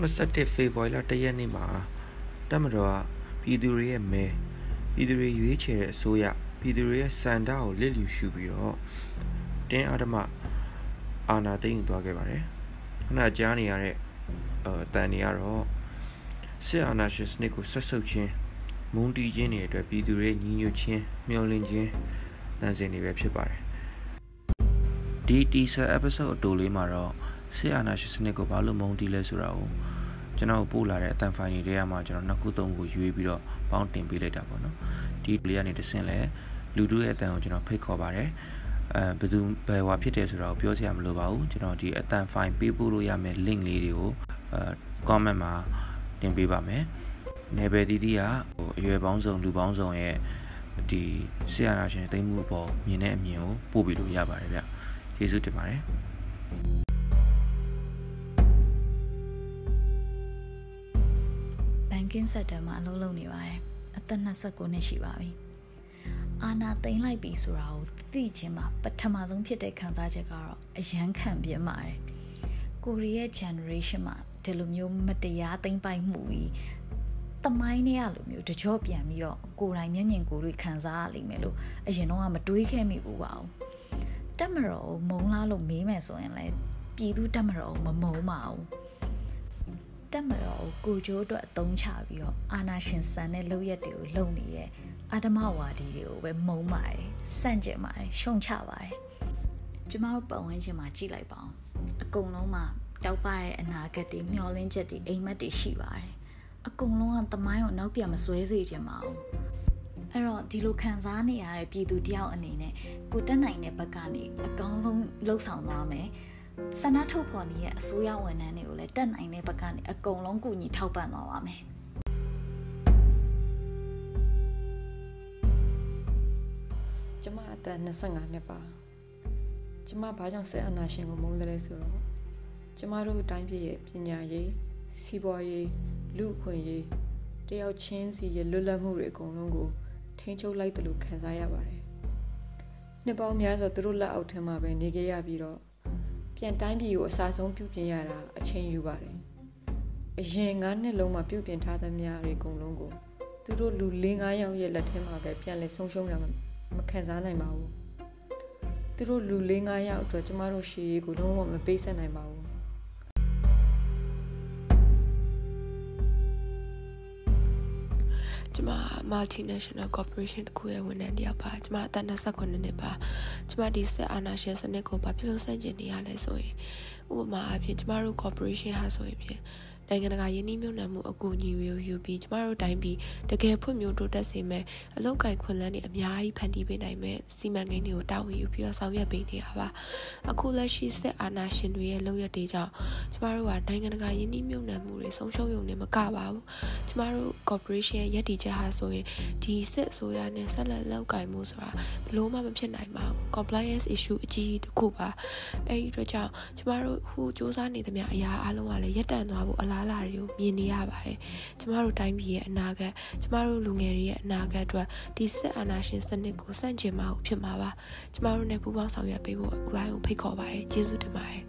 2021ဖေဖော်ဝါရီလ1ရက်နေ့မှာတက်မတော်ကပြည်သူတွေရဲ့မဲပြည်သူတွေရွေးချယ်တဲ့အစိုးရပြည်သူတွေရဲ့စံတာကိုလစ်လျူရှုပြီးတော့တင်းအဓမ္မအာဏာသိမ်းယူသွားခဲ့ပါတယ်ခဏကြားနေရတဲ့အဲတန်နေရတော့စစ်အာဏာရှင်စနစ်ကိုဆက်ဆုပ်ခြင်းမုန်းတီးခြင်းတွေအတွက်ပြည်သူတွေညီညွတ်ခြင်းမျှော်လင့်ခြင်းတန်စင်တွေပဲဖြစ်ပါတယ်ဒီ teaser episode အတူလေးမှာတော့ ဆီအာနာရှင်စနစ်ကိုဘာလို့မုန်းတီးလဲဆိုတာကိုကျွန်တော်ပို့လာတဲ့အတန်ဖိုင်တွေထဲမှာကျွန်တော်နှစ်ခုသုံးခုရွေးပြီးတော့ပေါင်းတင်ပေးလိုက်တာပေါ့နော်ဒီလေးကနေတဆင့်လဲလူတို့ရဲ့အတန်ကိုကျွန်တော်ဖိတ်ခေါ်ပါတယ်အဲဘယ်သူဘယ်ဟွာဖြစ်တယ်ဆိုတာကိုပြောစရာမလိုပါဘူးကျွန်တော်ဒီအတန်ဖိုင်ပေးပို့လို့ရမယ့် link လေးတွေကိုအဲ comment မှာတင်ပေးပါမယ်နယ်ပယ်တီးတီးကဟိုအရွယ်ပေါင်းစုံလူပေါင်းစုံရဲ့ဒီဆရာနာရှင်တိမ့်မှုအပေါ်မြင်တဲ့အမြင်ကိုပို့ပြီးလို့ရပါတယ်ဗျကျေးဇူးတင်ပါတယ် ကင်းစက်တမှာအလုပ်လုပ်နေပါတယ်အသက်29နှစ်ရှိပါပြီအာနာသိမ့်လိုက်ပြီဆိုတာကိုသိချင်းမှာပထမဆုံးဖြစ်တဲ့ခံစားချက်ကတော့အယမ်းခံပြင်းပါတယ်ကိုရီးယား generation မှာဒီလိုမျိုးမတရားသိမ့်ပိုက်မှုကြီးတမိုင်းနဲ့ရလိုမျိုးတကြော့ပြန်ပြီးတော့ကိုယ်တိုင်မျက်မြင်ကိုယ်တွေ့ခံစားရလိမ့်မယ်လို့အရင်တော့ကမတွေးခဲ့မိဘူးပါဘူးတက်မတော်ကိုမုံလားလို့မေးမယ်ဆိုရင်လည်းပြည်သူတက်မတော်ကိုမမုံပါဘူး တက်မတော်ကိုကိုကျိုးအတွက်အသုံးချပြီးတော့အာနာရှင်ဆန်တဲ့လုပ်ရက်တွေကိုလုပ်နေရဲ့အာဓမဝါဒီတွေကိုပဲမုံပါတယ်စန့်ကျင်ပါတယ်ရှုံချပါတယ်ကျမတို့ပတ်ဝန်းကျင်မှာကြည့်လိုက်ပါအောင်အကုန်လုံးမှာတောက်ပတဲ့အနာဂတ်တွေမျှော်လင့်ချက်တွေအိမ်မက်တွေရှိပါတယ်အကုန်လုံးကသမိုင်းကိုနောက်ပြန်မဆွဲစေချင်ပါဘူးအဲ့တော့ဒီလိုခံစားနေရတဲ့ပြည်သူတယောက်အနေနဲ့ကိုတက်နိုင်တဲ့ဘက်ကနေအကောင်းဆုံးလှုပ်ဆောင်သွားမယ် ဆန္ဒထုတ်ဖော်နေရဲ့အစိုးရဝန်ထမ်းတွေကိုလည်းတက်နိုင်တဲ့ဘက်ကနေအကုန်လုံးကူညီထောက်ပံ့သွားပါမယ်ကျမအသက်25နှစ်ပါကျမဘာကြောင့်ဆက်အနာရှင်ကိုမုန်းတယ်လဲဆိုတော့ကျမတို့အတိုင်းပြည်ရဲ့ပညာရေးစီးပွားရေးလူအခွင့်ရေးတယောက်ချင်းစီရဲ့လွတ်လပ်မှုတွေအကုန်လုံးကိုထိန်းချုပ်လိုက်တယ်လို့ခံစားရပါတယ်နှစ်ပေါင်းများစွာသူတို့လက်အောက်ထဲမှာပဲနေခဲ့ရပြီးတော့ ပြန်တိုင်းပြည်ကိုအစားဆုံးပြုပြင်ရတာအချိန်ယူပါတယ်အရင်9နှစ်လုံးမှာပြုပြင်ထားသမျှတွေအကုန်လုံးကိုသူတို့လူ၄၅ယောက်ရဲ့လက်ထဲမှာပဲပြန်လဲဆုံးရှုံးတာမခံစားနိုင်ပါဘူးသူတို့လူ၄၅ယောက်အတွက်ကျမတို့ရှေ့ရေးကိုလုံးဝမပေးဆက်နိုင်ပါဘူး ကျမ multinational corporation တခုရဲ့ဝန်ထမ်းတယောက်ပါကျမအသက်29နှစ်ပါကျမဒီဆက်အာဏာရှင်စနစ်ကိုဘာဖြစ်လို့ဆန့်ကျင်နေရလဲဆိုရင်ဥပမာအဖြစ်ကျမတို့ corporation ဟာဆိုရင်ဖြင့် နိုင်ငံတကာယင်းနှိမ့်မြုပ်နှံမှုအကူအညီတွေကိုယူပြီးကျမတို့တိုင်းပြည်တကယ်ဖွံ့ဖြိုးတိုးတက်စေမယ်အလောက်ကိုင်ခွင့်လန်းတွေအများကြီးဖန်တီးပေးနိုင်မယ်စီမံကိန်းတွေကိုတာဝန်ယူပြီးတော့ဆောင်ရွက်ပေးနေတာပါအခုလက်ရှိစစ်အာဏာရှင်တွေရဲ့လုပ်ရက်တွေကြောင့်ကျမတို့ကနိုင်ငံတကာယင်းနှိမ့်မြုပ်နှံမှုတွေဆုံးရှုံးရုံနဲ့မကပါဘူးကျမတို့ corporation ရဲ့ရည်တည်ချက်ဟာဆိုရင်ဒီစစ်အစိုးရနဲ့ဆက်လက်လောက်ကင်မှုဆိုတာဘလို့မှမဖြစ်နိုင်ပါဘူး compliance issue အကြီးကြီးတစ်ခုပါအဲဒီအတွက်ကြောင့်ကျမတို့ဟိုစ조사နေသမျှအရာအလုံးကလည်းရပ်တန့်သွားဖို့အလားအလာတွေကိုမြင်နေရပါတယ်ကျမတို့တိုင်းပြည်ရဲ့အနာဂတ်ကျမတို့လူငယ်တွေရဲ့အနာဂတ်အတွက်ဒီစစ်အာဏာရှင်စနစ်ကိုစန့်ကျင်မှာဖြစ်မှာပါကျမတို့နဲ့ပူးပေါင်းဆောင်ရွက်ပေးဖို့အကူအညီဖိတ်ခေါ်ပါတယ်ကျေးဇူးတင်ပါတယ်